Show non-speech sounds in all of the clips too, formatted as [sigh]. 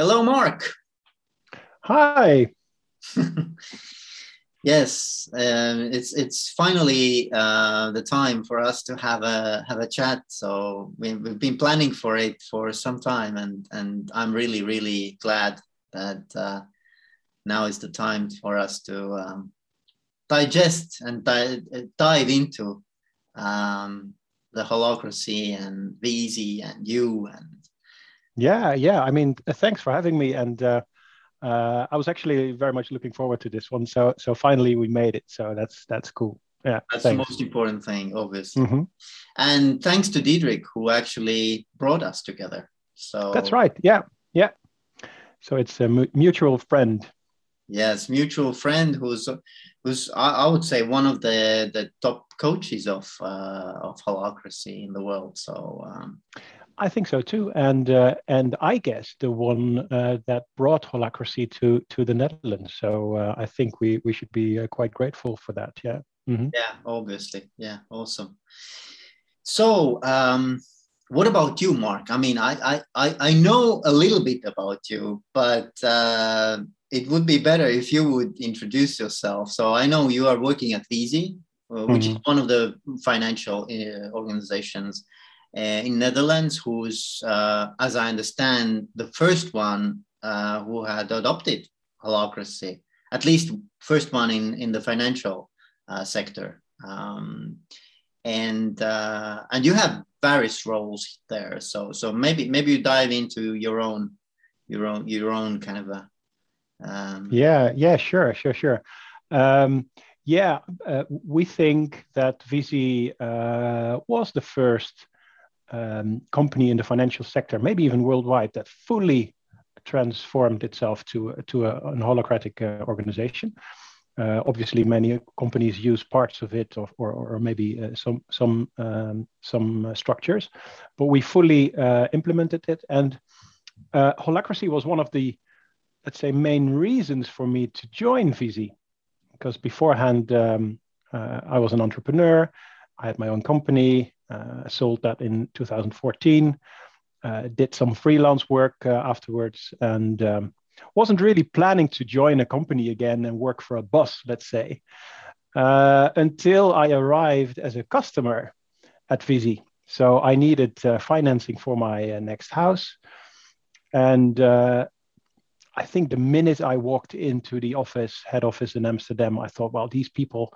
Hello, Mark. Hi. [laughs] yes, um, it's it's finally uh, the time for us to have a have a chat. So we, we've been planning for it for some time, and and I'm really really glad that uh, now is the time for us to um, digest and di- dive into um, the holacracy and Viisi and you and yeah yeah i mean thanks for having me and uh, uh, I was actually very much looking forward to this one. So so finally we made it. So that's that's cool. Yeah, that's thanks. the most important thing, obviously. Mm-hmm. And thanks to Diederik who actually brought us together. So that's right. Yeah, yeah. So it's a mutual friend. Yes, mutual friend who's who's I, I would say one of the the top coaches of uh, of holacracy in the world. So um, I think so too, and uh, and I guess the one uh, that brought holacracy to to the Netherlands. So uh, I think we we should be uh, quite grateful for that. Yeah. Mm-hmm. Yeah, obviously. Yeah, awesome. So, um, what about you, Mark? I mean, I I I know a little bit about you, but uh, it would be better if you would introduce yourself. So I know you are working at Viisi, uh, which mm-hmm. is one of the financial uh, organizations in Netherlands, who's, uh, as I understand, the first one uh, who had adopted holacracy, at least first one in, in the financial sector. Um, and and you have various roles there. So so maybe maybe you dive into your own your own your own kind of a um... yeah yeah sure sure sure um, yeah uh, we think that Viisi uh, was the first um, company in the financial sector, maybe even worldwide, that fully transformed itself to, to a, an holacratic uh, organization. Uh, obviously, many companies use parts of it, or, or, or maybe uh, some some um, some uh, structures, but we fully uh, implemented it. And uh, holacracy was one of the, let's say, main reasons for me to join Viisi, because beforehand um, I was an entrepreneur. I had my own company. Uh, sold that in 2014. Uh, did some freelance work uh, afterwards, and um, wasn't really planning to join a company again and work for a boss, let's say, until I arrived as a customer at Viisi. So I needed financing for my next house, and I think the minute I walked into the office, head office in Amsterdam, I thought, well, these people,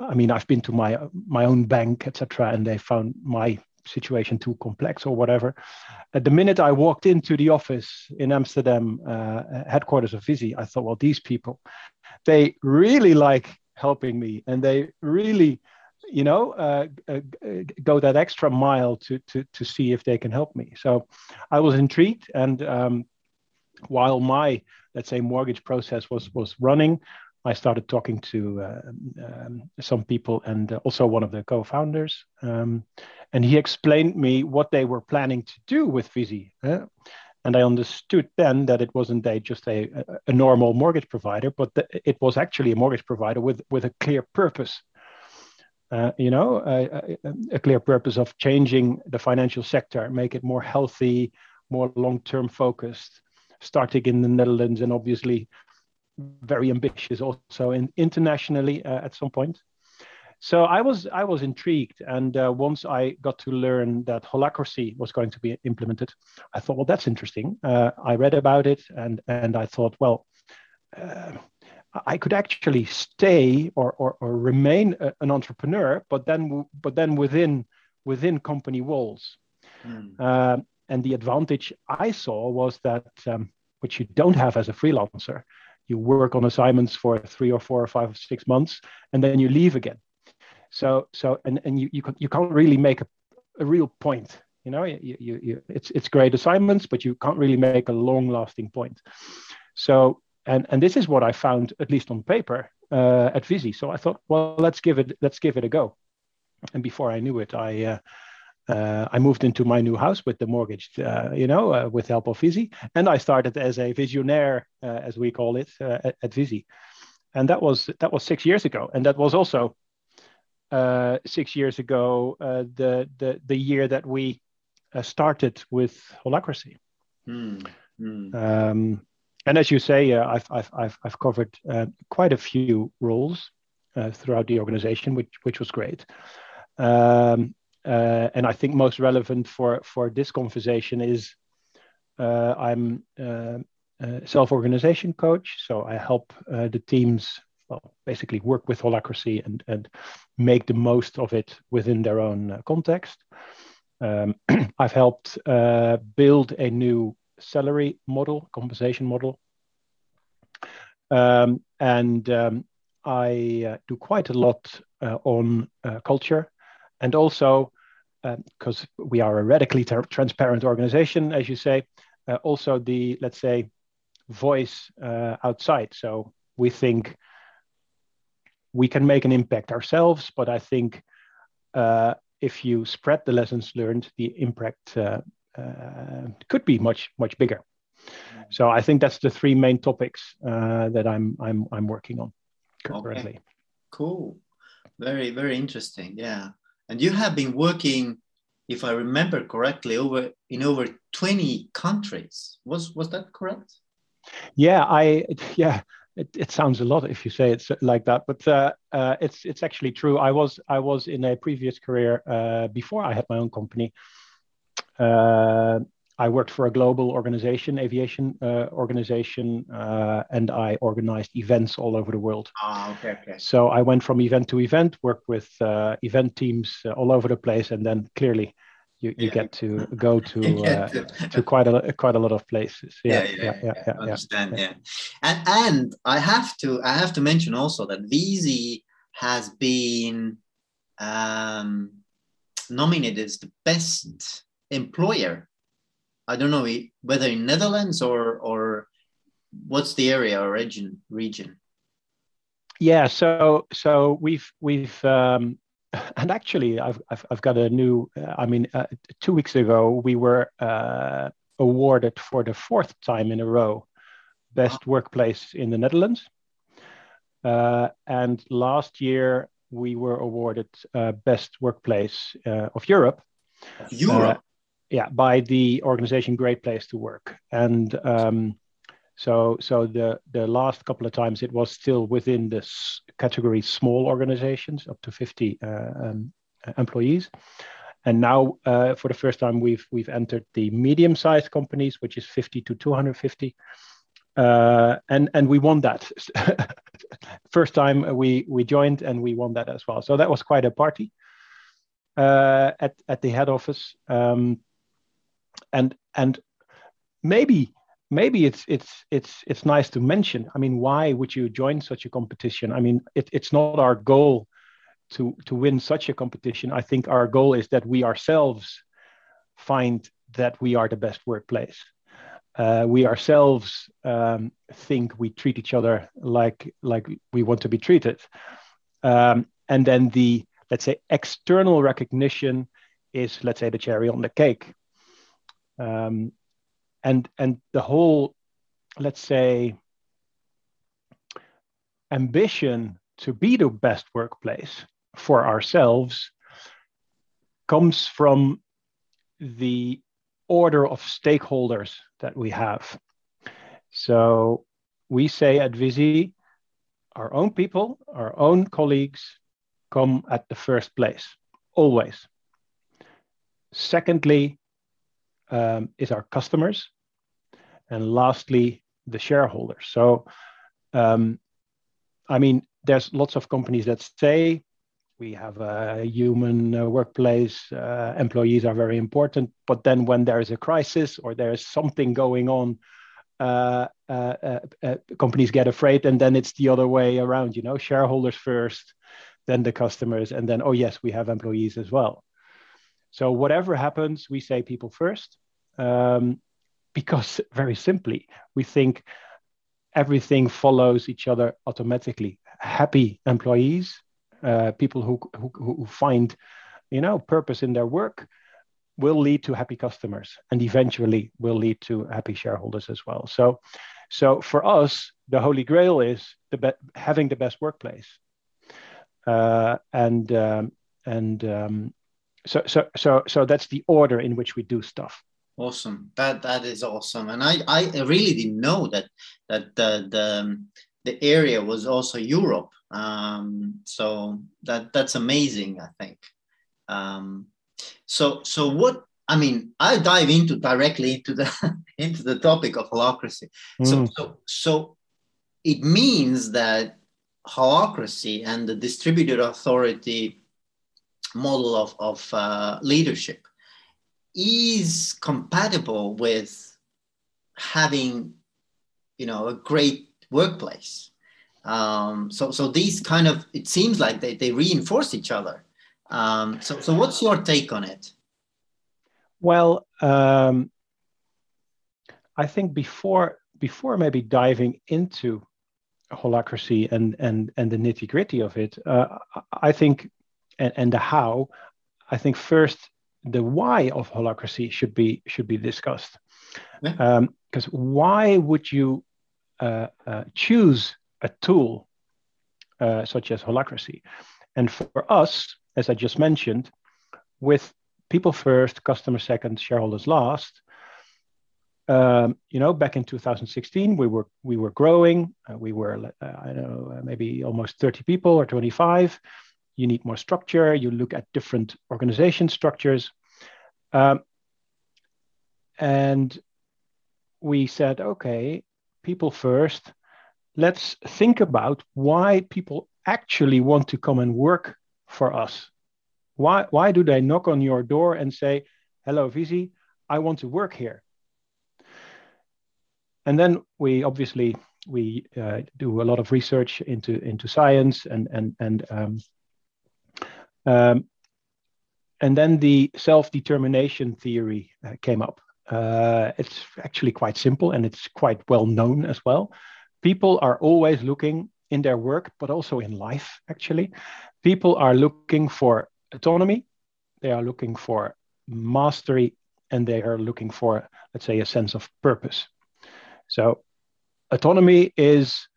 I mean, I've been to my my own bank, etc., and they found my situation too complex or whatever. At the minute I walked into the office in Amsterdam, uh, headquarters of Viisi, I thought, well, these people, they really like helping me, and they really, you know, uh, uh, go that extra mile to to to see if they can help me. So I was intrigued, and um, while my let's say mortgage process was was running I started talking to uh, um, some people and also one of the co-founders, um, and he explained me what they were planning to do with Viisi. Uh, and I understood then that it wasn't a, just a, a normal mortgage provider, but it was actually a mortgage provider with, with a clear purpose. Uh, you know, a, a, clear purpose of changing the financial sector, make it more healthy, more long-term focused, starting in the Netherlands and obviously very ambitious also in, internationally uh, at some point. So I was I was intrigued, and uh, once I got to learn that holacracy was going to be implemented, I thought, well, that's interesting. Uh, I read about it, and and I thought, well, uh, I could actually stay or or, or remain a, an entrepreneur, but then but then within within company walls. Mm. and the advantage I saw was that um, which you don't have as a freelancer you work on assignments for three or four or five or six months and then you leave again. So so and and you you, you can't really make a, a real point you know? You, you, you it's it's great assignments but you can't really make a long lasting point. So and and this is what i found at least on paper uh, at Viisi. so i thought well let's give it let's give it a go. And before i knew it i uh, uh, I moved into my new house with the mortgage, uh, you know, uh, with help of Viisi, and I started as a visionaire, uh, as we call it, uh, at, at Viisi, and that was that was six years ago, and that was also uh, six years ago, the the the year that we started with holacracy. Hmm. Mm. Um, and as you say, uh, I've, I've, I've, I've covered uh, quite a few roles uh, throughout the organization, which, which was great. Um, uh, and I think most relevant for, for this conversation is uh, I'm uh, a self-organization coach. So I help the teams well, basically work with holacracy and, and make the most of it within their own context. Um, [clears throat] I've helped build a new salary model, compensation model. Um, and um, I uh, do quite a lot uh, on uh, culture and also because uh, we are a radically transparent organization, as you say, uh, also the, let's say, voice uh, outside. So we think we can make an impact ourselves, but I think if you spread the lessons learned, the impact uh, could be much much bigger. So I think that's the three main topics uh, that I'm I'm I'm working on currently. Okay. Cool, very very interesting. Yeah, and you have been working, if I remember correctly, over in over twenty countries. Was was that correct? Yeah, I yeah. It, it sounds a lot if you say it like that, but uh, uh, it's it's actually true. I was I was in a previous career uh, before I had my own company. I worked for a global organization, aviation uh, organization, uh, and I organized events all over the world. Ah, okay, okay. So I went from event to event, worked with uh, event teams uh, all over the place, and then clearly you, you yeah. get to go [laughs] to uh, to quite a quite a lot of places. Yeah, yeah, yeah. yeah, yeah, understand. Yeah. and and I have to I have to mention also that Viisi has been um, nominated as the best employer. I don't know whether in Netherlands or or what's the area or region region. Yeah, so so we've we've um, [laughs] and actually I've, I've I've got a new. Uh, I mean, uh, two weeks ago we were uh, awarded for the fourth time in a row best wow. workplace in the Netherlands. Uh, and last year we were awarded uh, best workplace uh, of Europe. Europe yeah by the organization great place to work. And um, so so the the last couple of times it was still within this category small organizations up to 50 uh, um, employees. And now uh, for the first time we've we've entered the medium sized companies which is 50 to 250 uh, and and we won that. [laughs] First time we we joined and we won that as well. So that was quite a party uh, at at the head office. Um, and and maybe maybe it's it's it's it's nice to mention i mean why would you join such a competition? I mean it, it's not our goal to to win such a competition. I think our goal is that we ourselves find that we are the best workplace. Uh, we ourselves um, think we treat each other like like we want to be treated. Um, and then the let's say external recognition is let's say the cherry on the cake um, and and the whole let's say ambition to be the best workplace for ourselves comes from the order of stakeholders that we have. So we say at Viisi our own people our own colleagues come at the first place always. Secondly um, is our customers, and lastly, the shareholders. So, um, I mean, there's lots of companies that say we have a human uh, workplace, uh, employees are very important, but then when there is a crisis or there is something going on, uh, uh, uh, companies get afraid, and then it's the other way around. You know, shareholders first, then the customers, and then oh yes, we have employees as well. So whatever happens, we say people first, um, because [laughs] very simply, we think everything follows each other automatically. Happy employees, uh, people who, who, who find, you know, purpose in their work, will lead to happy customers, and eventually will lead to happy shareholders as well. So, so for us, the holy grail is the be- having the best workplace, uh, and um, and um, so so so so that's the order in which we do stuff awesome. That that is awesome, and I I really didn't know that that the the the area was also Europe. Um, so that that's amazing. I think. Um, so so what I mean, I dive into directly into the [laughs] into the topic of holacracy Mm. So so so it means that holacracy and the distributed authority model of, of uh, leadership is compatible with having you know a great workplace. Um, so so these kind of it seems like they, they reinforce each other. Um, so so what's your take on it? Well um, i think before before maybe diving into holacracy and and and the nitty gritty of it uh, i think and, and the how i think first the why of holacracy should be should be discussed. Because yeah. um, why would you uh, uh, choose a tool uh, such as holacracy? And for us as i just mentioned with people first customer second shareholders last um, you know back in 2016 we were we were growing uh, we were uh, i don't know maybe almost 30 people or 25 you need more structure. You look at different organization structures. Um, and we said, okay, people first. Let's think about why people actually want to come and work for us. Why, why do they knock on your door and say, hello, Viisi, I want to work here? And then we obviously we uh, do a lot of research into into science and and and um, um, and then the self-determination theory uh, came up. Uh, it's actually quite simple and it's quite well known as well. People are always looking in their work, but also in life, actually. People are looking for autonomy, they are looking for mastery, and they are looking for, let's say, a sense of purpose. So, autonomy is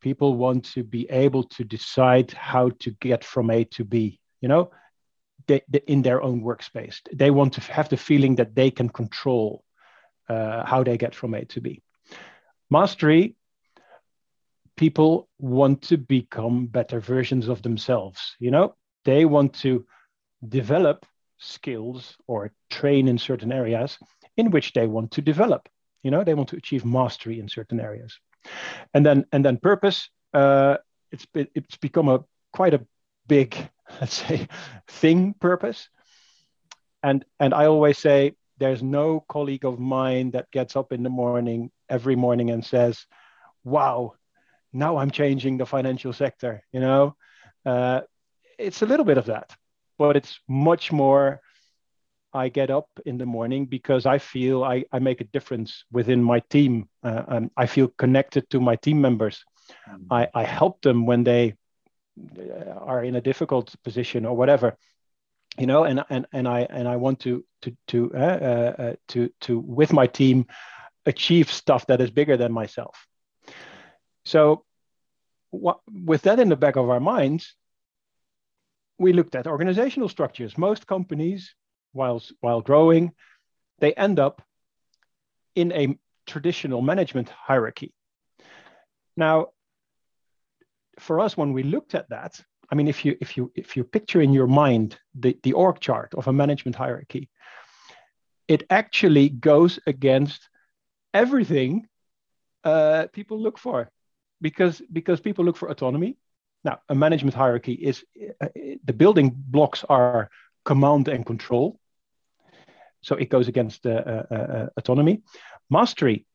people want to be able to decide how to get from A to B you know, they, they, in their own workspace. They want to have the feeling that they can control uh, how they get from A to B. Mastery, people want to become better versions of themselves. You know, they want to develop skills or train in certain areas in which they want to develop. You know, they want to achieve mastery in certain areas. And then, and then purpose. Uh, it's it's become a quite a big [laughs] let's say thing purpose. And and i always say there's no colleague of mine that gets up in the morning every morning and says wow now i'm changing the financial sector you know? Uh, it's a little bit of that but it's much more i get up in the morning because i feel i, I make a difference within my team. Uh, and i feel connected to my team members. Mm-hmm. I, I help them when they are in a difficult position or whatever you know and and and i and i want to to to uh, uh, uh, to to with my team achieve stuff that is bigger than myself. So what, with that in the back of our minds we looked at organizational structures. Most companies while while growing they end up in a traditional management hierarchy. Now for us, when we looked at that, I mean, if you if you if you picture in your mind the, the org chart of a management hierarchy, it actually goes against everything uh, people look for, because because people look for autonomy. Now, a management hierarchy is uh, the building blocks are command and control, so it goes against uh, uh, uh autonomy. Mastery,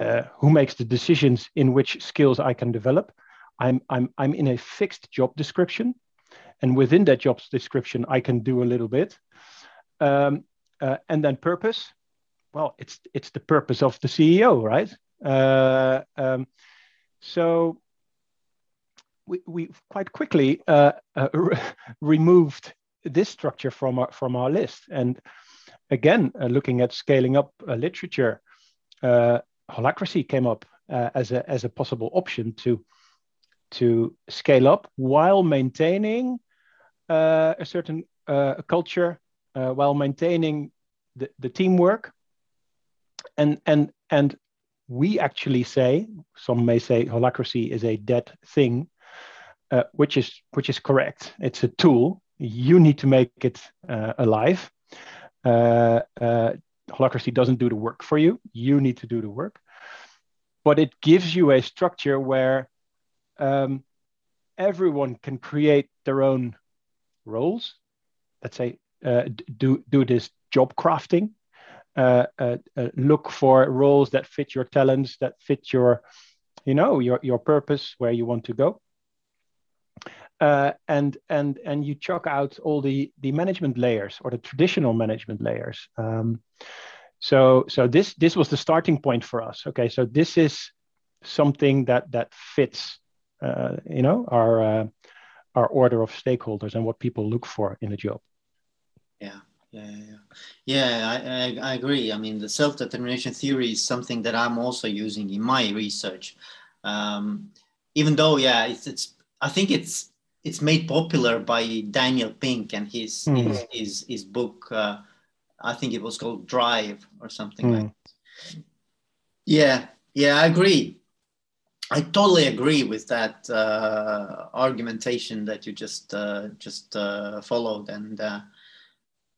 uh, who makes the decisions in which skills I can develop I'm, I'm, I'm in a fixed job description. And within that job description, I can do a little bit. Um, uh, and then purpose, well, it's, it's the purpose of the CEO, right? Uh, um, so we, we quite quickly uh, uh re- [laughs] removed this structure from our, from our list. And again, uh, looking at scaling up uh, literature, holacracy came up as, a, as a possible option to to scale up while maintaining uh, a certain uh, culture, uh, while maintaining the, the teamwork, and and and we actually say some may say holacracy is a dead thing uh, which is which is correct. It's a tool. You need to make it uh, alive. Uh, holacracy doesn't do the work for you. You need to do the work. But it gives you a structure where um, everyone can create their own roles let's say uh, do do this job crafting uh, uh, uh, look for roles that fit your talents, that fit your, you know, your your purpose, where you want to go. Uh, and and and you chuck out all the the management layers or the traditional management layers. Um, so so this this was the starting point for us. Okay, so this is something that that fits, uh, you know, our uh, our order of stakeholders and what people look for in a job. Yeah yeah yeah, yeah I, I, I, agree i mean the self-determination theory is something that i'm also using in my research um, even though yeah it's, it's i think it's it's made popular by daniel pink and his mm. his, his, his book uh, i think it was called drive or something mm. like that. yeah yeah i agree I totally agree with that uh, argumentation that you just uh, just uh, followed, and uh,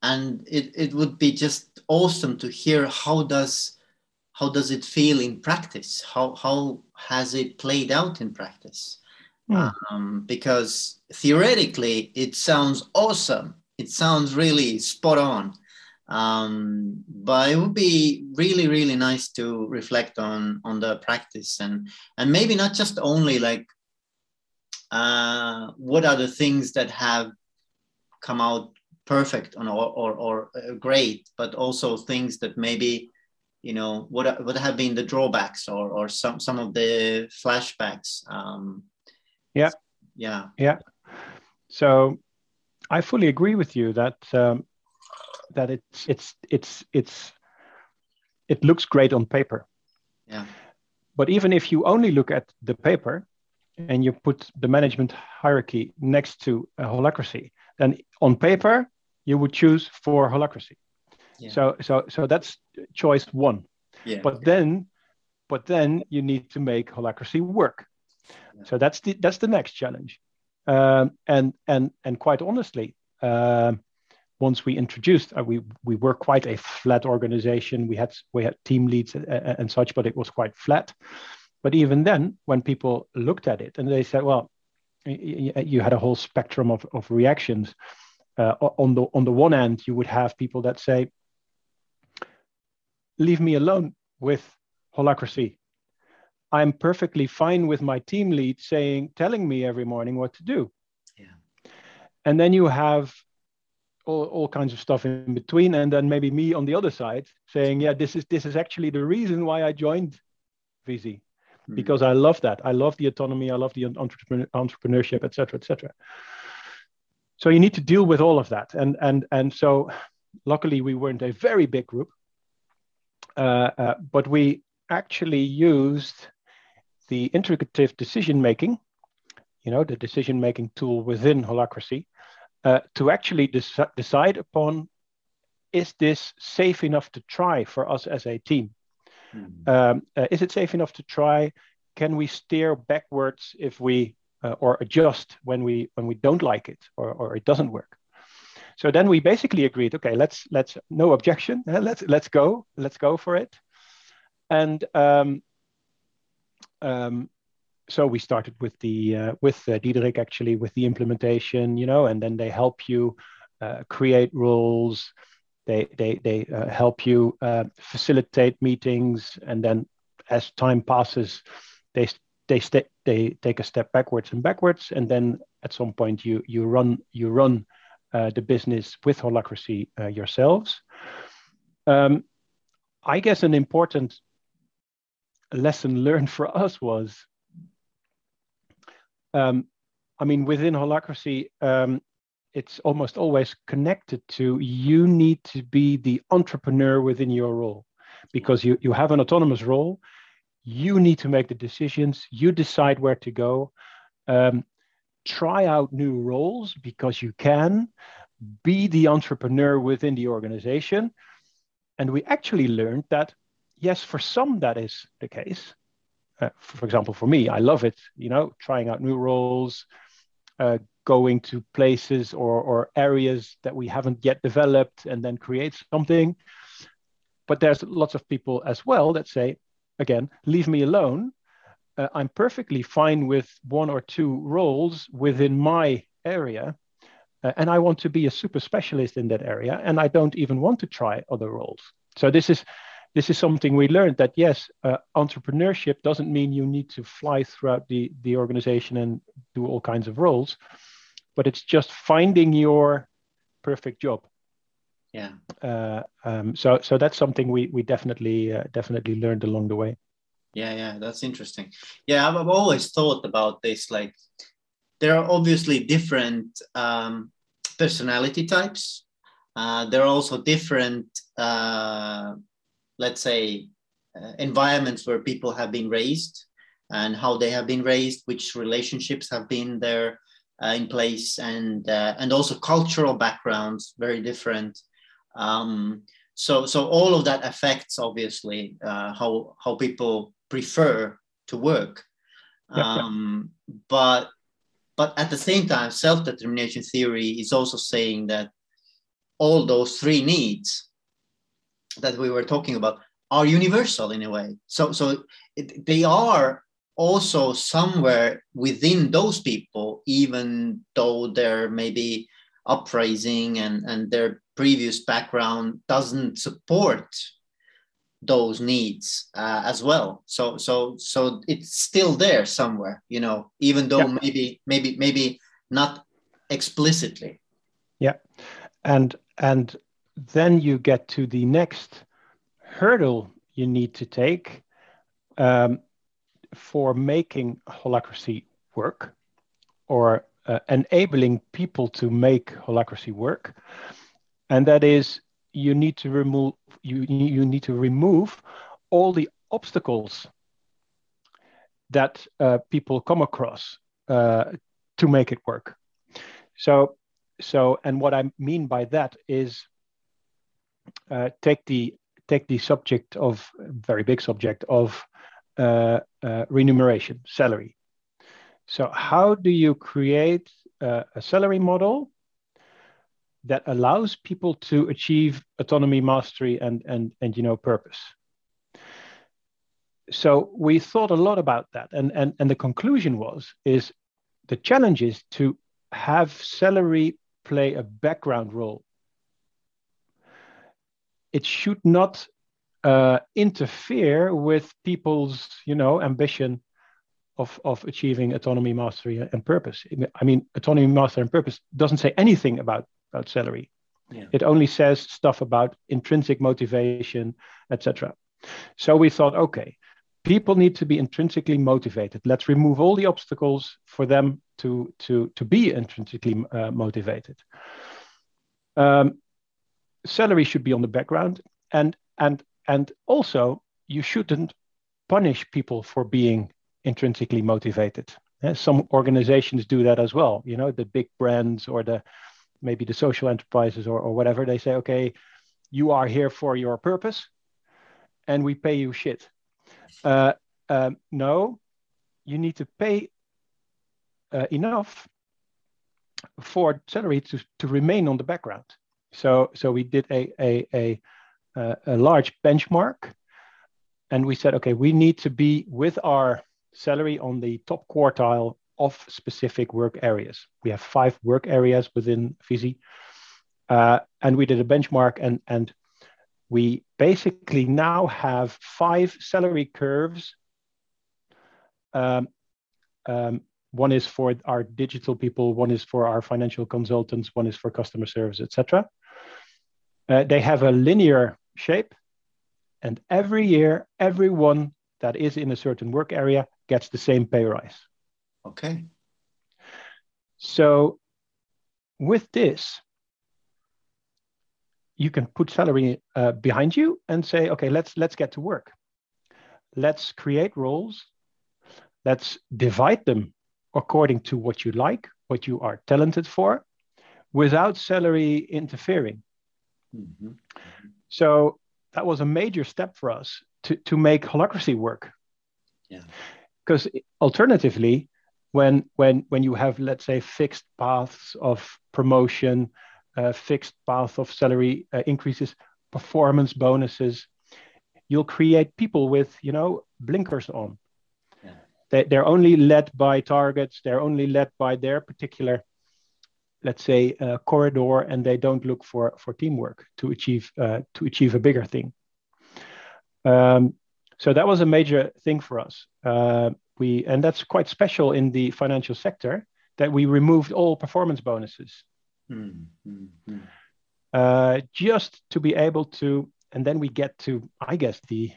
and it, it would be just awesome to hear how does how does it feel in practice? How how has it played out in practice? Mm. um, because theoretically it sounds awesome. It sounds really spot on um, but it would be really really nice to reflect on on the practice and and maybe not just only like uh, what are the things that have come out perfect or, or, or uh, great, but also things that maybe you know what what have been the drawbacks or or some some of the flashbacks. Um, yeah, yeah, yeah. So I fully agree with you that um, that it's it's it's it's it looks great on paper. Yeah. But even if you only look at the paper and you put the management hierarchy next to a holacracy, then on paper you would choose for holacracy. Yeah. So so so that's choice one. Yeah. But then but then you need to make holacracy work. Yeah. So that's the that's the next challenge. Um, and and and quite honestly, uh, once we introduced, uh, we we were quite a flat organization. We had we had team leads and, and such, but it was quite flat. But even then, when people looked at it and they said, "Well, you had a whole spectrum of, of reactions," uh, on the on the one hand, you would have people that say, "Leave me alone with holacracy. I'm perfectly fine with my team lead saying, telling me every morning what to do." Yeah. And then you have all, all kinds of stuff in between, and then maybe me on the other side saying, "Yeah, this is this is actually the reason why I joined Viisi." Hmm. Because I love that. I love the autonomy. I love the entrepreneur, entrepreneurship, etc., etc so you need to deal with all of that and and and so luckily we weren't a very big group uh, uh, but we actually used the integrative decision making you know the decision making tool within holacracy uh, to actually decide upon is this safe enough to try for us as a team? Mm-hmm. um, uh, is it safe enough to try? Can we steer backwards if we uh, or adjust when we when we don't like it or, or it doesn't work? So then we basically agreed okay let's let's no objection. [laughs] Let's let's go let's go for it. And um, um, so we started with the uh, with uh, Diederik actually with the implementation you know and then they help you uh, create rules. They they they uh, help you uh, facilitate meetings. And then as time passes they they stay they take a step backwards and backwards, and then at some point you you run you run uh, the business with holacracy uh, yourselves. Um, I guess an important lesson [laughs] learned for us was, um, I mean, within holacracy, um, it's almost always connected to you need to be the entrepreneur within your role because you, you have an autonomous role you need to make the decisions you decide where to go um, try out new roles because you can be the entrepreneur within the organization and we actually learned that yes, for some that is the case. Uh, for example, for me, I love it. You know, trying out new roles, uh, going to places or, or areas that we haven't yet developed, and then create something. But there's lots of people as well that say, again, leave me alone. Uh, I'm perfectly fine with one or two roles within my area. Uh, and I want to be a super specialist in that area. And I don't even want to try other roles. So this is this is something we learned that yes, uh, entrepreneurship doesn't mean you need to fly throughout the, the organization and do all kinds of roles, but it's just finding your perfect job. Yeah. Uh, um, so so that's something we we definitely uh, definitely learned along the way. Yeah, yeah, that's interesting. Yeah, I've, I've always thought about this. Like, there are obviously different um, personality types. Uh, there are also different uh, let's say, uh, environments where people have been raised and how they have been raised, which relationships have been there uh, in place, and uh, and also cultural backgrounds very different. Um, so so all of that affects obviously uh, how how people prefer to work. Um, but but at the same time, self-determination theory is also saying that all those three needs that we were talking about are universal in a way. So, so it, they are also somewhere within those people, even though their maybe uprising and, and their previous background doesn't support those needs uh, as well. So, so, so it's still there somewhere, you know, even though yeah. maybe, maybe, maybe not explicitly. Yeah, and and then you get to the next hurdle you need to take um, for making holacracy work or uh, enabling people to make holacracy work. And that is you need to remove you, you need to remove all the obstacles that uh, people come across uh, to make it work. So so and what i mean by that is uh, take the take the subject of very big subject of uh, uh, remuneration salary. So how do you create uh, a salary model that allows people to achieve autonomy, mastery, and and and you know purpose? So we thought a lot about that, and and and the conclusion was is the challenge is to have salary play a background role it should not uh, interfere with people's you know ambition of of achieving autonomy mastery and purpose. I mean autonomy mastery and purpose doesn't say anything about about salary. Yeah. it only says stuff about intrinsic motivation etc so we thought okay people need to be intrinsically motivated. Let's remove all the obstacles for them to to to be intrinsically uh, motivated. Um, salary should be on the background. And and and also you shouldn't punish people for being intrinsically motivated. Some organizations do that as well. You know the big brands or the maybe the social enterprises or, or whatever they say okay you are here for your purpose and we pay you shit. Uh, um, no you need to pay uh, enough for salary to, to remain on the background so, so we did a, a, a, a large benchmark and we said, okay, we need to be with our salary on the top quartile of specific work areas. We have five work areas within Viisi. Uh, and we did a benchmark and, and we basically now have five salary curves. Um, um, one is for our digital people, one is for our financial consultants, one is for customer service, etc. Uh, they have a linear shape, and every year, everyone that is in a certain work area gets the same pay rise. Okay. So, with this, you can put salary uh, behind you and say, okay, let's let's get to work. Let's create roles. Let's divide them according to what you like, what you are talented for, without salary interfering. Mm-hmm. So that was a major step for us to, to make holacracy work. Yeah. Because alternatively, when when when you have let's say fixed paths of promotion, uh, fixed path of salary uh, increases, performance bonuses, you'll create people with you know blinkers on. Yeah. They, they're only led by targets. They're only led by their particular let's say a corridor and they don't look for for teamwork to achieve uh, to achieve a bigger thing. Um, so that was a major thing for us. Uh, we and that's quite special in the financial sector that we removed all performance bonuses. Mm-hmm. uh, just to be able to and then we get to i guess the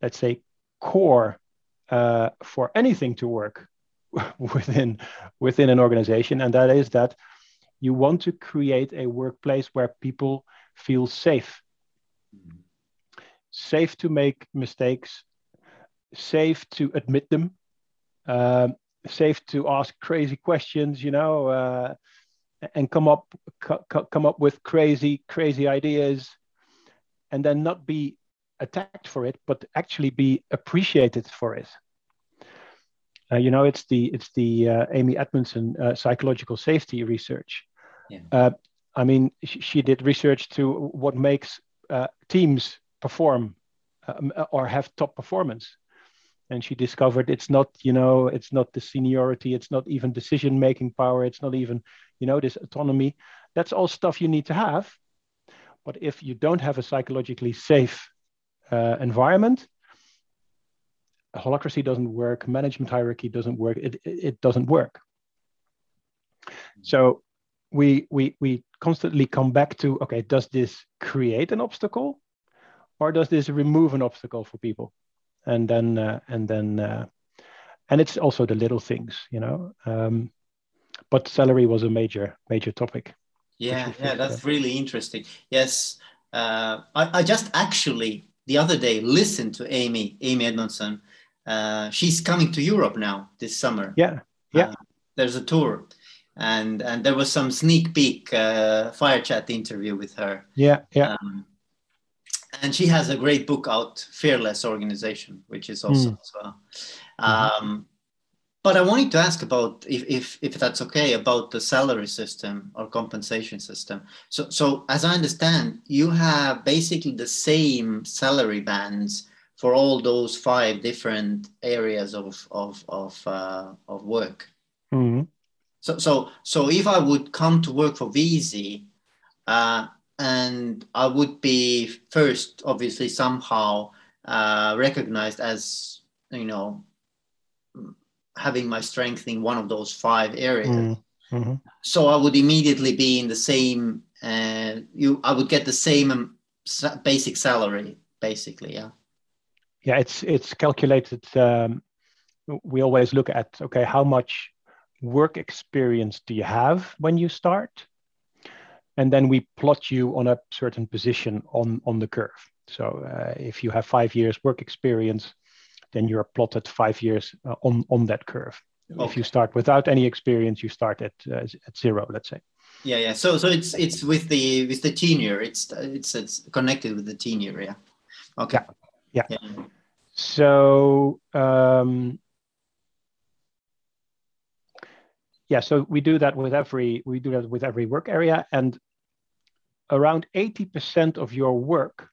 let's say core uh, for anything to work [laughs] within within an organization and that is that you want to create a workplace where people feel safe. Safe to make mistakes safe to admit them uh, safe to ask crazy questions you know uh, and come up co- come up with crazy crazy ideas and then not be attacked for it but actually be appreciated for it uh, you know, it's the it's the uh, Amy Edmondson uh, psychological safety research. Yeah. Uh, I mean, she, she, did research to what makes uh, teams perform um, or have top performance, and she discovered it's not you know it's not the seniority, it's not even decision making power, it's not even you know this autonomy. That's all stuff you need to have. But if you don't have a psychologically safe uh, environment, holacracy doesn't work, management hierarchy doesn't work, it, it doesn't work. So we, we, we constantly come back to, okay, does this create an obstacle or does this remove an obstacle for people? And then, uh, and then, uh, and it's also the little things, you know, um, but salary was a major, major topic. Yeah, yeah, that's really interesting. Yes, uh, I, I just actually the other day listened to Amy, Amy Edmondson, uh, she's coming to Europe now this summer. Yeah, yeah. Uh, there's a tour, and and there was some sneak peek uh, fire chat interview with her. Yeah, yeah. Um, and she has a great book out, Fearless Organization, which is awesome mm. as well. Mm-hmm. Um, but I wanted to ask about if, if if that's okay about the salary system or compensation system. So so as I understand, you have basically the same salary bands for all those five different areas of of of uh, of work. Mm-hmm. So so so if I would come to work for Viisi, uh, and I would be first, obviously somehow uh, recognized as you know having my strength in one of those five areas. Mm-hmm. mm-hmm. So I would immediately be in the same. Uh, you, I would get the same um, basic salary, basically. Yeah yeah, it's it's calculated. Um, we always look at okay, how much work experience do you have when you start, and then we plot you on a certain position on on the curve. So uh, if you have five years work experience, then you're plotted five years uh, on on that curve. Okay. If you start without any experience, you start at uh, at zero, let's say. Yeah, yeah. So so it's it's with the with the tenure. It's it's it's connected with the tenure. Yeah. Okay. Yeah. Yeah. yeah. So um, yeah, so we do that with every we do that with every work area, and around eighty percent of your work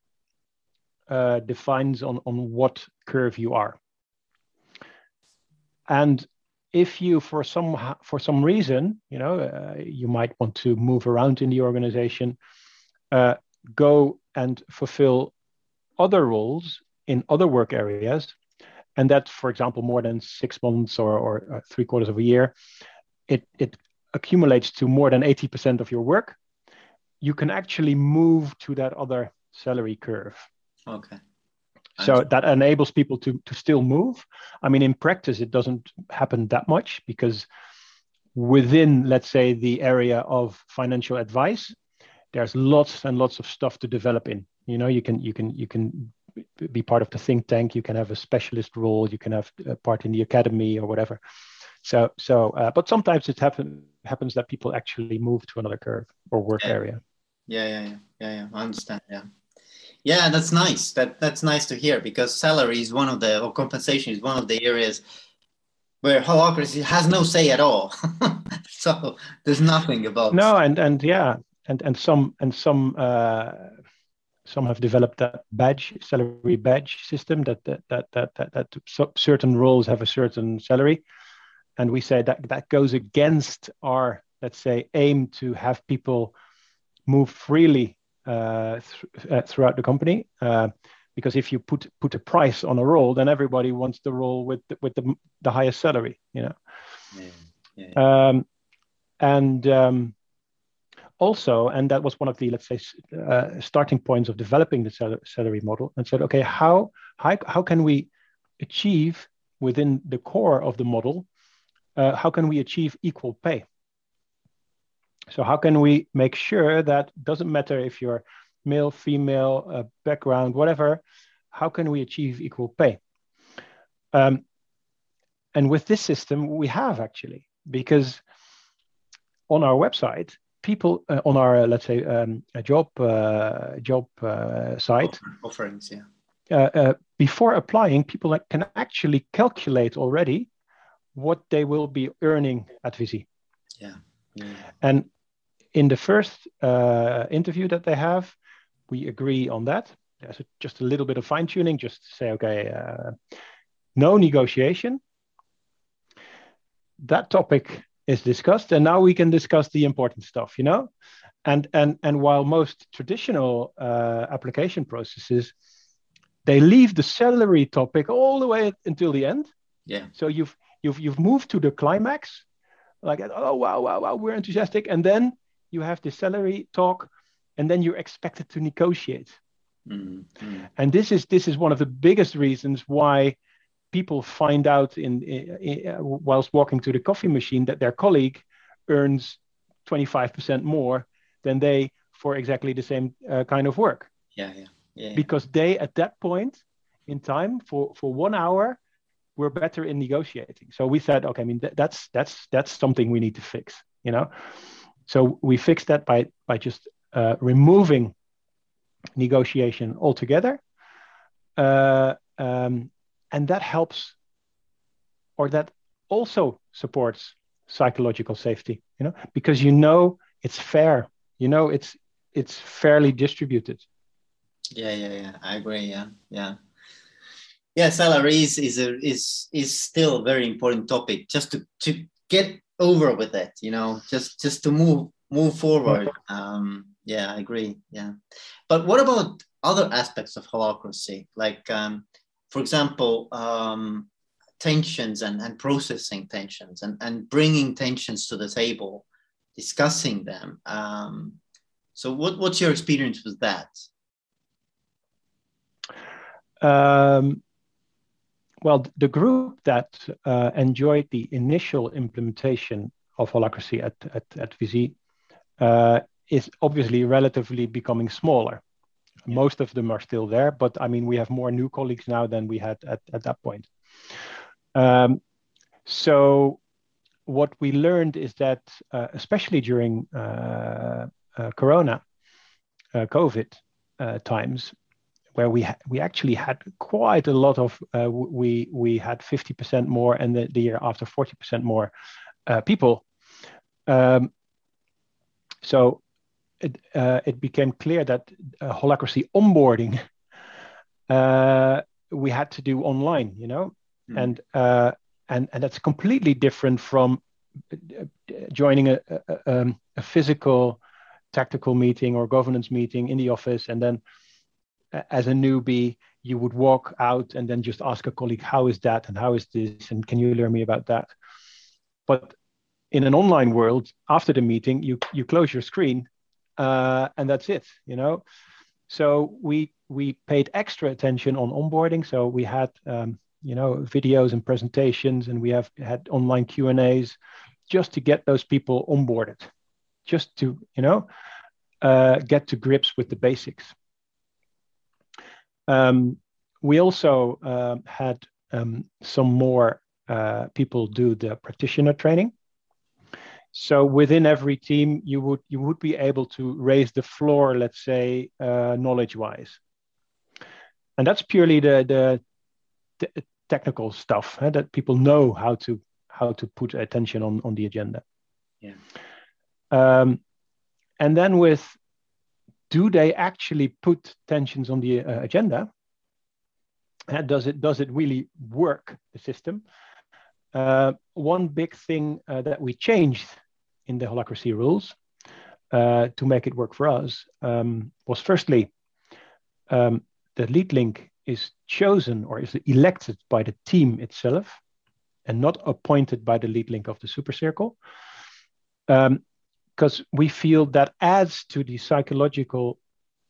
uh, defines on on what curve you are. And if you for some for some reason you know uh, you might want to move around in the organization uh, go and fulfill other roles in other work areas, and that, for example, more than six months or, or three quarters of a year, it, it accumulates to more than 80% of your work, you can actually move to that other salary curve. Okay. So that enables people to, to still move. I mean, in practice, it doesn't happen that much because within, let's say, the area of financial advice, there's lots and lots of stuff to develop in. You know, you can you can you can be part of the think tank. You can have a specialist role. You can have a part in the academy or whatever. So so uh, but sometimes it happen, happens that people actually move to another curve or work yeah. area. Yeah, yeah yeah. Yeah yeah. I understand. Yeah. Yeah, that's nice. That that's nice to hear because salary is one of the or compensation is one of the areas where holacracy has no say at all. [laughs] so there's nothing about no, and and yeah, and and some and some uh, some have developed that badge salary badge system that that that that that, that certain roles have a certain salary, and we say that that goes against our let's say aim to have people move freely uh, th- uh, throughout the company. Uh, because if you put put a price on a role, then everybody wants the role with the, with the the highest salary, you know. Yeah, yeah, yeah. Um, and um, also, and that was one of the let's say uh, starting points of developing the salary model, and said, okay, how how how can we achieve within the core of the model? Uh, how can we achieve equal pay? So how can we make sure that doesn't matter if you're male, female, uh, background, whatever, how can we achieve equal pay? Um, and with this system, we have actually, because on our website, people uh, on our uh, let's say um, a job uh, job uh, site offerings, yeah. Uh, uh, before applying, people can actually calculate already what they will be earning at Viisi. Yeah. yeah. And in the first interview that they have, we agree on that. There's a, just a little bit of fine tuning, just to say, okay, uh, no negotiation. That topic is discussed, and now we can discuss the important stuff, you know. And and and while most traditional uh, application processes, they leave the salary topic all the way until the end. Yeah. So you've you've you've moved to the climax, like oh wow wow wow we're enthusiastic, and then you have the salary talk and then you're expected to negotiate. Mm-hmm. And this is this is one of the biggest reasons why people find out in, in, in, whilst walking to the coffee machine that their colleague earns 25% more than they for exactly the same uh, kind of work. Yeah, yeah, yeah. Because they at that point in time for for one hour were better in negotiating. So we said, okay, I mean that's that's that's something we need to fix, you know. So we fixed that by by just uh, removing negotiation altogether. Uh, um, and that helps, or that also supports psychological safety, you know, because you know it's fair, you know, it's it's fairly distributed. Yeah, yeah, yeah. I agree. Yeah, yeah. Yeah, salaries is a is is still a very important topic. Just to to get over with it, you know, just just to move move forward. Um, yeah, I agree. Yeah, but what about other aspects of holacracy, like, um, for example, um, tensions and, and processing tensions and, and bringing tensions to the table, discussing them. Um, so, what, what's your experience with that? Um, well, the group that uh, enjoyed the initial implementation of holacracy at, at, at Viisi uh, is obviously relatively becoming smaller. Yeah. Most of them are still there, but I mean, we have more new colleagues now than we had at, at that point. Um, so, what we learned is that, uh, especially during uh, uh Corona, uh, COVID uh, times, where we ha- we actually had quite a lot of we we had 50% more, and the, the year after 40% more people. Um, so it, uh, it became clear that uh, holacracy onboarding uh, we had to do online, you know, mm. and uh, and and that's completely different from uh, joining a, a, um, a, physical tactical meeting or governance meeting in the office, and then as a newbie you would walk out and then just ask a colleague how is that? And how is this? And can you learn me about that? But in an online world after the meeting you you close your screen uh, and that's it you know? So we we paid extra attention on onboarding. So we had um, you know videos and presentations and we have had online q and a's just to get those people onboarded just to you know uh, get to grips with the basics. Um, we also uh, had um, some more uh, people do the practitioner training so within every team, you would you would be able to raise the floor, let's say, uh, knowledge-wise. and that's purely the the, the technical stuff huh, that people know how to how to put attention on on the agenda. Yeah. Um, and then with do they actually put tensions on the uh, agenda? And does it does it really work the system? Uh, one big thing uh, that we changed in the holacracy rules uh, to make it work for us um, was firstly um, the lead link is chosen or is elected by the team itself and not appointed by the lead link of the super circle. Because um, we feel that adds to the psychological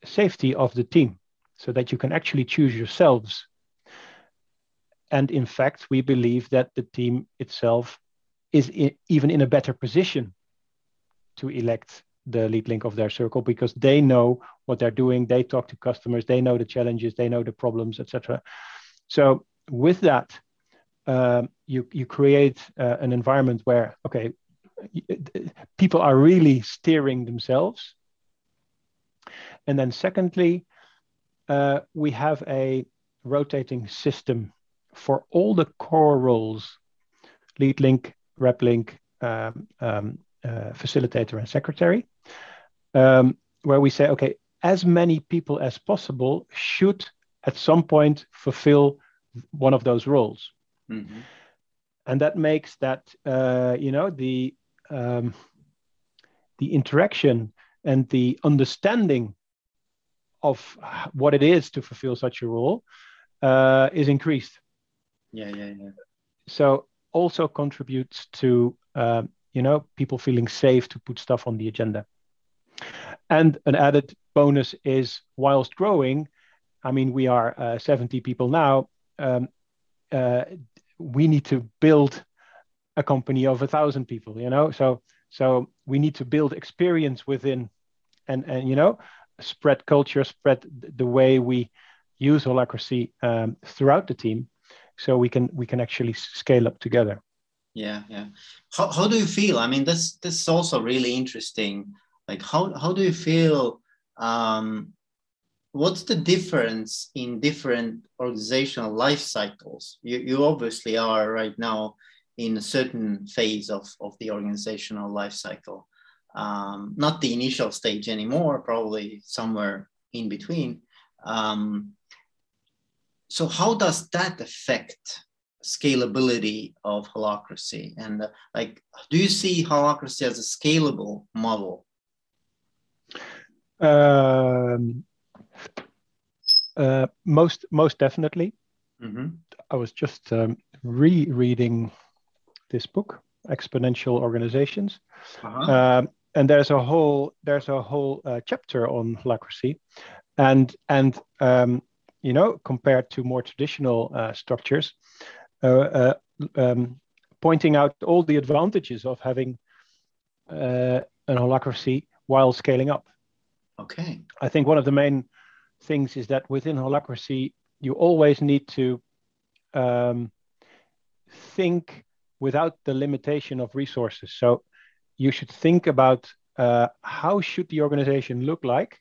safety of the team so that you can actually choose yourselves. And in fact, we believe that the team itself is in, even in a better position to elect the lead link of their circle because they know what they're doing. They talk to customers. They know the challenges. They know the problems etc so with that um, you you create uh, an environment where okay people are really steering themselves. And then secondly uh, we have a rotating system for all the core roles lead link rep link um, um, uh, facilitator and secretary, um, where we say, okay, as many people as possible should at some point fulfill one of those roles. Mm-hmm. And that makes that, uh, you know, the, um, the interaction and the understanding of what it is to fulfill such a role uh, is increased. Yeah, yeah, yeah. So also contributes to um, you know, people feeling safe to put stuff on the agenda. And an added bonus is whilst growing, I mean, we are uh, 70 people now. Um, uh, we need to build a company of a thousand people, you know. So so we need to build experience within, and and you know, spread culture, spread the way we use holacracy um, throughout the team, so we can we can actually scale up together. Yeah yeah. How, how do you feel? I mean this this is also really interesting. Like how, how do you feel um, what's the difference in different organizational life cycles? You, you obviously are right now in a certain phase of, of the organizational life cycle. Um, not the initial stage anymore probably somewhere in between. Um, so how does that affect scalability of holacracy? And uh, like do you see holacracy as a scalable model? Um, uh, most most definitely. Mm-hmm. i was just um, rereading this book exponential organizations. Uh-huh. um, and there's a whole there's a whole uh, chapter on holacracy. And and um, you know compared to more traditional uh, structures uh, uh, um, pointing out all the advantages of having uh, an holacracy while scaling up. Okay. I think one of the main things is that within holacracy, you always need to um, think without the limitation of resources. So you should think about uh, how should the organization look like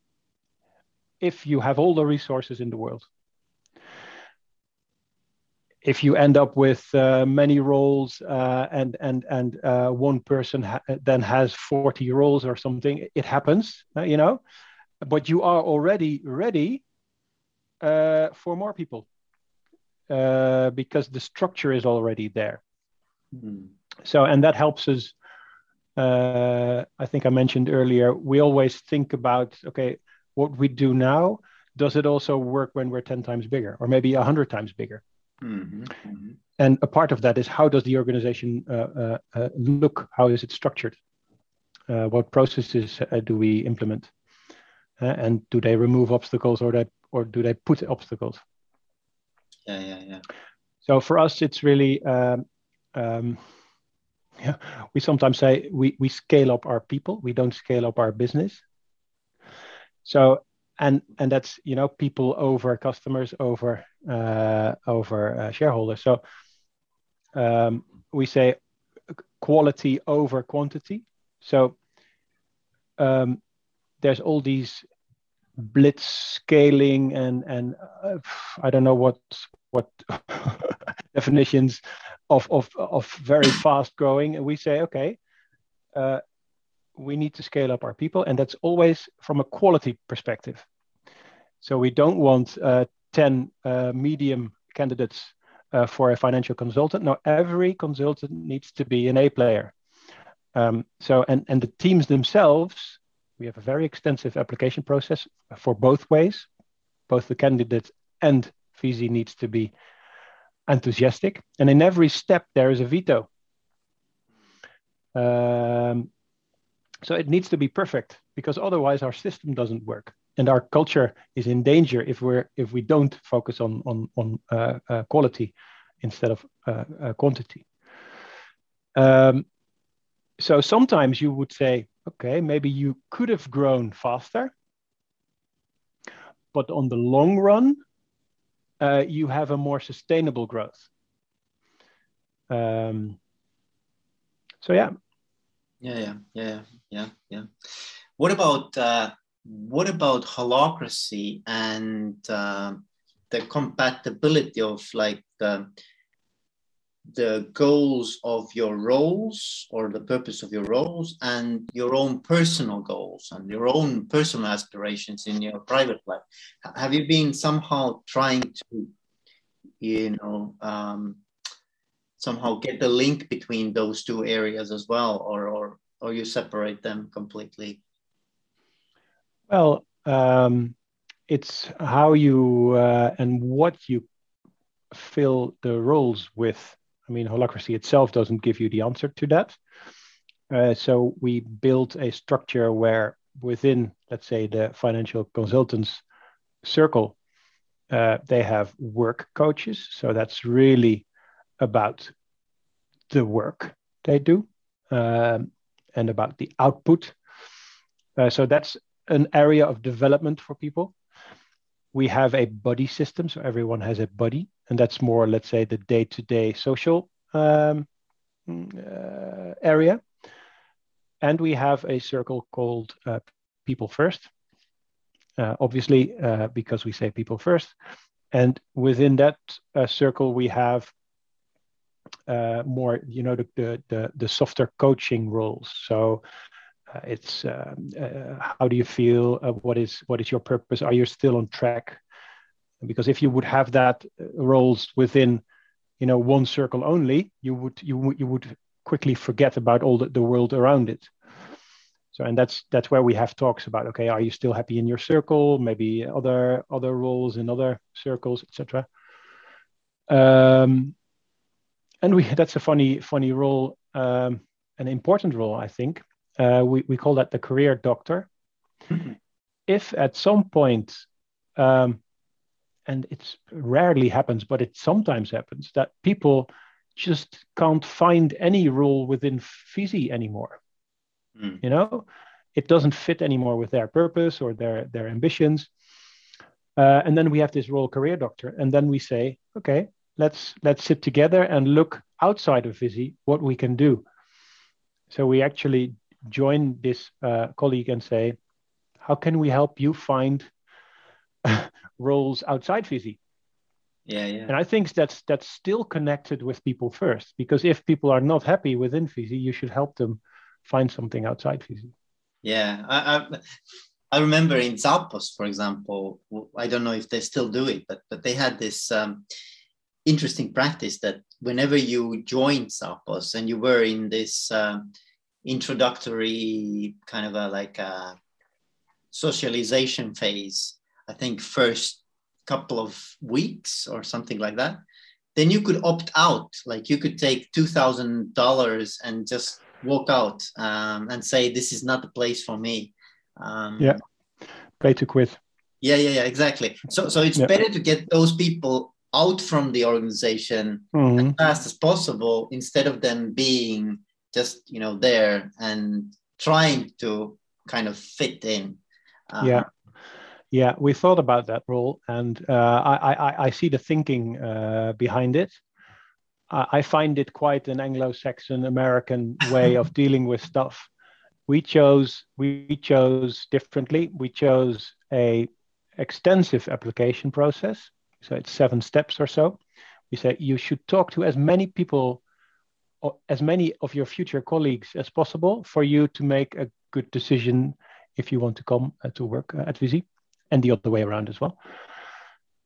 if you have all the resources in the world. If you end up with uh, many roles uh, and and and uh, one person ha- then has 40 roles or something it happens uh, you know? But you are already ready uh, for more people uh, because the structure is already there. Mm-hmm. so and that helps us i think i mentioned earlier we always think about okay what we do now does it also work when we're 10 times bigger or maybe 100 times bigger Mm-hmm, mm-hmm. And a part of that is how does the organization uh, uh, uh look? How is it structured? Uh, what processes uh, do we implement? and do they remove obstacles or they or do they put obstacles? Yeah, yeah, yeah. So for us, it's really um, um, yeah, [laughs] we sometimes say we, we scale up our people, we don't scale up our business. So and and that's you know people over customers over uh, over uh, shareholders. So um, we say quality over quantity. So um, there's all these blitz scaling and and uh, I don't know what what [laughs] definitions of of of very fast growing, and we say okay. Uh, we need to scale up our people, and that's always from a quality perspective. So we don't want uh, 10 uh, medium candidates uh, for a financial consultant. No, every consultant needs to be an A player. Um, so, and, and the teams themselves, we have a very extensive application process for both ways. Both the candidate and Viisi needs to be enthusiastic. And in every step, there is a veto. Um, so it needs to be perfect because otherwise our system doesn't work and our culture is in danger if we're if we don't focus on on on uh, uh, quality instead of uh, uh quantity. Um, so sometimes you would say, okay, maybe you could have grown faster, but on the long run, uh, you have a more sustainable growth. Um, so yeah, yeah, yeah, yeah, yeah, yeah. What about uh, what about holacracy and uh, the compatibility of like the the goals of your roles or the purpose of your roles and your own personal goals and your own personal aspirations in your private life have you been somehow trying to you know um, somehow get the link between those two areas as well or or or you separate them completely? Well um, it's how you uh, and what you fill the roles with. I mean holacracy itself doesn't give you the answer to that. Uh, so we built a structure where within let's say the financial consultants circle uh, they have work coaches. So that's really about the work they do um, and about the output. Uh, so that's an area of development for people. We have a buddy system, so everyone has a buddy, and that's more, let's say, the day-to-day social um, uh, area. And we have a circle called uh, People First, uh, obviously, uh, because we say people first. And within that uh, circle, we have uh, more, you know, the, the, the, the softer coaching roles. So uh, it's um, uh, how do you feel? Uh, what is what is your purpose? Are you still on track? Because if you would have that uh, roles within, you know, one circle only, you would you would you would quickly forget about all the, the world around it. So and that's that's where we have talks about okay, are you still happy in your circle? Maybe other other roles in other circles, etc. Um, and we that's a funny funny role, um, an important role, I think. Uh, we we call that the career doctor. Mm-hmm. If at some point, um, and it's rarely happens, but it sometimes happens that people just can't find any role within Viisi anymore. Mm. You know, it doesn't fit anymore with their purpose or their their ambitions. Uh, and then we have this role career doctor, and then we say, okay, let's let's sit together and look outside of Viisi what we can do. So we actually join this uh, colleague and say, how can we help you find [laughs] roles outside Viisi? Yeah, yeah. And I think that's that's still connected with people first, because if people are not happy within Viisi, you should help them find something outside Viisi. Yeah, I, I, I remember in Zappos, for example. I don't know if they still do it, but but they had this um, interesting practice that whenever you joined Zappos and you were in this uh, introductory kind of a like a socialization phase, I think first couple of weeks or something like that, then you could opt out. Like you could take two thousand dollars and just walk out um, and say, "This is not the place for me." Um, yeah, pay to quit. Yeah, yeah, yeah, exactly. So, so it's yeah. better to get those people out from the organization mm-hmm. as fast as possible instead of them being just you know there and trying to kind of fit in uh, yeah yeah we thought about that role and uh, I, I, I see the thinking uh, behind it I find it quite an Anglo-Saxon American way of [laughs] dealing with stuff, we chose we chose differently. We chose a extensive application process. So it's seven steps or so. We say you should talk to as many people, as many of your future colleagues as possible for you to make a good decision if you want to come uh, to work uh, at Viisi, and the other way around as well.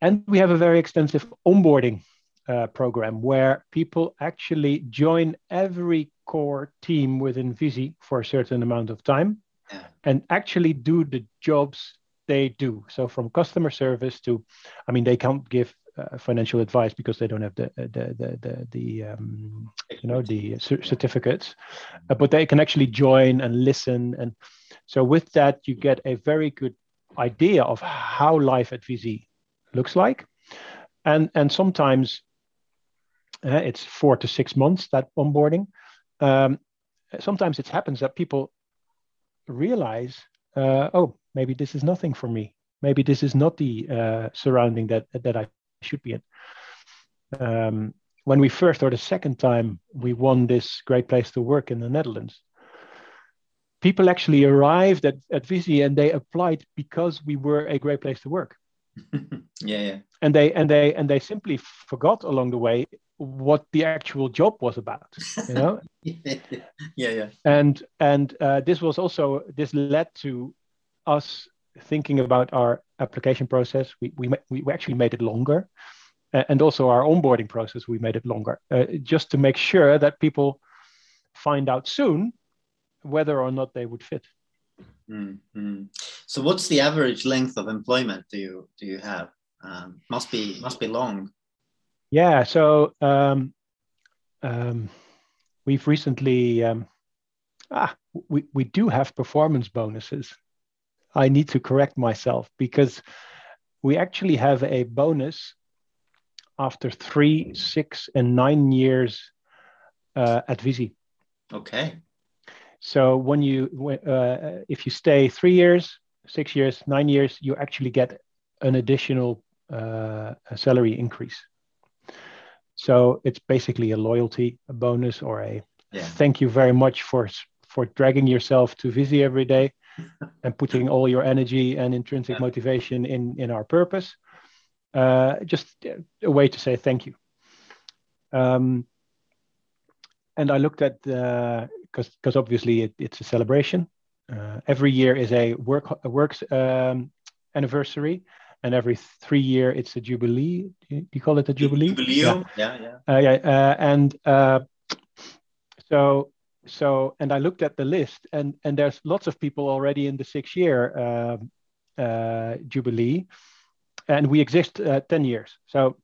And we have a very extensive onboarding uh, program where people actually join every core team within Viisi for a certain amount of time and actually do the jobs they do. So from customer service to, I mean, they can't give uh, financial advice because they don't have the the the the, the um, you know the certificates, uh, but they can actually join and listen, and so with that you get a very good idea of how life at Viisi looks like, and and sometimes uh, it's four to six months that onboarding. Um, sometimes it happens that people realize, uh, oh, maybe this is nothing for me. Maybe this is not the uh, surrounding that that I should be in. Um, when we first or the second time we won this great place to work in the Netherlands, people actually arrived at, at Viisi and they applied because we were a great place to work. [laughs] yeah, yeah. And they and they and they simply forgot along the way what the actual job was about. You know. [laughs] yeah, yeah. And and uh, this was also this led to us thinking about our application process. We we we actually made it longer, and also our onboarding process. We made it longer uh, just to make sure that people find out soon whether or not they would fit. Mm-hmm. So, what's the average length of employment do you do you have? Um, must be must be long. Yeah. So um, um, we've recently um, ah we we do have performance bonuses. I need to correct myself because we actually have a bonus after three, six, and nine years uh, at Viisi. Okay. So when you uh, if you stay three years, six years, nine years, you actually get an additional uh, salary increase. So it's basically a loyalty a bonus or a yeah. thank you very much for for dragging yourself to Viisi every day and putting all your energy and intrinsic motivation in in our purpose. Uh, just a way to say thank you. Um, and I looked at the because because obviously it, it's a celebration. Uh, every year is a work a works um, anniversary, and every three year it's a jubilee. Do you call it a jubilee? Jubilee, yeah, yeah, yeah. Uh, yeah uh, and uh, so so and I looked at the list, and and there's lots of people already in the six year um, uh, jubilee, and we exist uh, ten years. So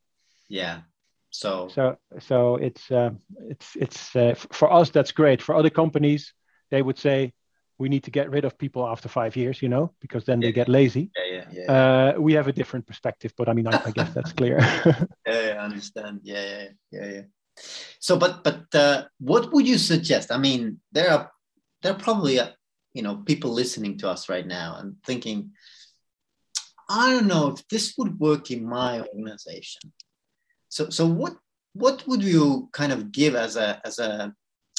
yeah, so so so it's uh, it's it's uh, for us that's great. For other companies, they would say we need to get rid of people after five years, you know, because then yeah. they get lazy. Yeah, yeah, yeah. Uh, we have a different perspective, but I mean, I, I guess that's clear. [laughs] yeah, yeah, I understand. Yeah, yeah, yeah, yeah. So, but but uh, what would you suggest? I mean, there are there are probably uh, you know people listening to us right now and thinking, I don't know if this would work in my organization. So, so what what would you kind of give as a as a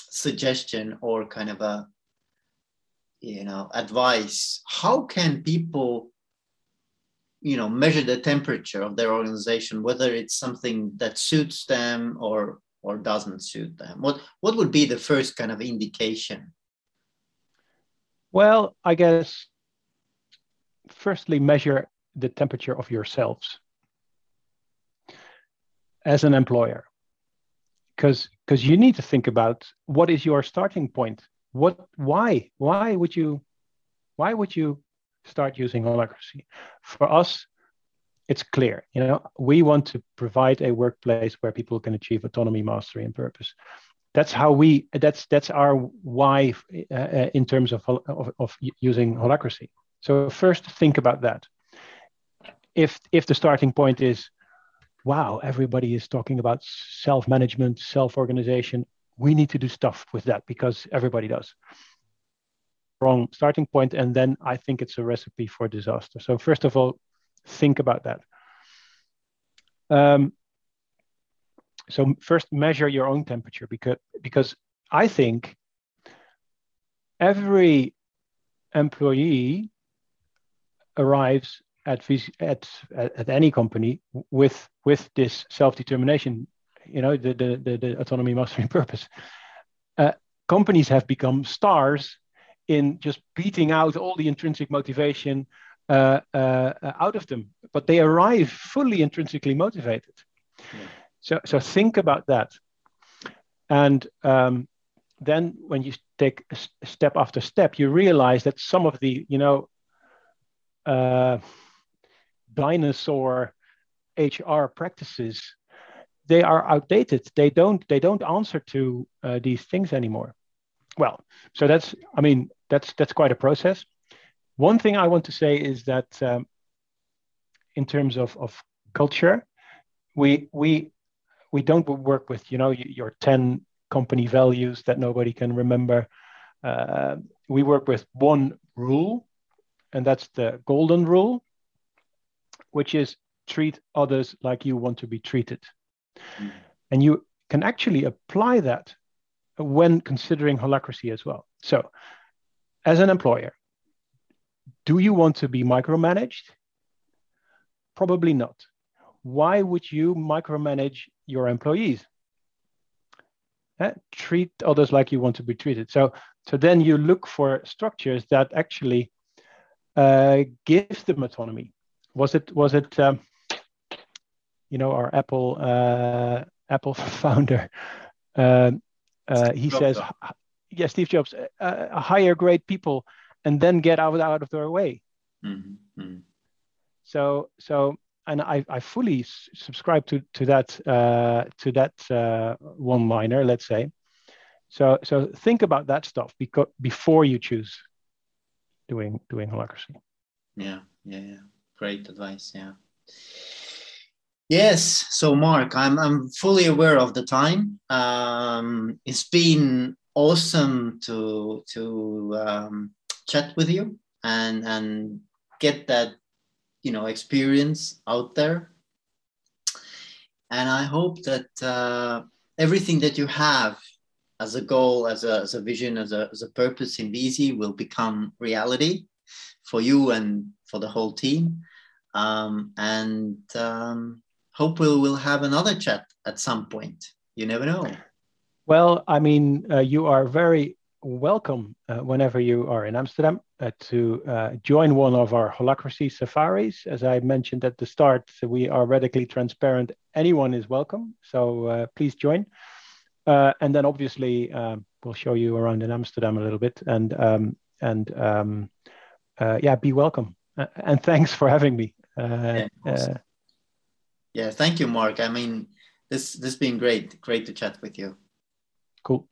suggestion or kind of a you know advice? How can people you know measure the temperature of their organization, whether it's something that suits them or or doesn't suit them? What what would be the first kind of indication? Well, I guess firstly measure the temperature of yourselves as an employer because because you need to think about what is your starting point what why why would you why would you start using holacracy for us it's clear you know we want to provide a workplace where people can achieve autonomy mastery and purpose that's how we that's that's our why uh, uh in terms of, of, of using holacracy so first think about that if if the starting point is wow, everybody is talking about self management, self organization. We need to do stuff with that because everybody does. Wrong starting point, and then I think it's a recipe for disaster. So, first of all, think about that. Um, so, first, measure your own temperature because, because I think every employee arrives at, at, at any company with, with this self-determination, you know, the, the, the, the autonomy, mastery, [laughs] purpose. Uh, companies have become stars in just beating out all the intrinsic motivation uh, uh, out of them, but they arrive fully intrinsically motivated. Yeah. So, so think about that. And um, then when you take step after step, you realize that some of the, you know, uh, dinosaur HR practices, they are outdated. They don't, they don't answer to uh, these things anymore. Well, so that's, I mean, that's that's quite a process. One thing I want to say is that um, in terms of, of culture, we we we don't work with you know your 10 company values that nobody can remember. Uh, we work with one rule, and that's the golden rule, which is treat others like you want to be treated. Mm. And you can actually apply that when considering holacracy as well. So as an employer, do you want to be micromanaged? Probably not. Why would you micromanage your employees? Eh, treat others like you want to be treated. So, so then you look for structures that actually uh, give them autonomy. Was it was it um, you know our Apple uh, Apple [laughs] founder? Uh, uh he says yeah, Steve Jobs, uh, uh, hire great people and then get out, out of their way. Mm-hmm. mm-hmm. So, so, and I, I fully s- subscribe to, to that, uh, to that uh, one liner, let's say. So, so think about that stuff because before you choose doing, doing holacracy. Yeah. Yeah. Yeah. Great advice. Yeah. Yes. So, Mark, I'm I'm fully aware of the time. Um, it's been awesome to to um, chat with you and and get that you know experience out there. And i hope that uh, everything that you have as a goal as a, as a vision as a, as a purpose in Viisi will become reality for you and for the whole team. Um, and um, hope we'll, we'll have another chat at some point. You never know. Well, I mean, uh, you are very welcome uh, whenever you are in Amsterdam uh, to uh, join one of our holacracy safaris. As I mentioned at the start, we are radically transparent. Anyone is welcome, so uh, please join. Uh, and then obviously um, we'll show you around in Amsterdam a little bit, and um, and um, yeah, be welcome. and thanks for having me. Yeah, awesome. yeah, thank you, Mark. I mean, this this has been great. Great to chat with you. Cool.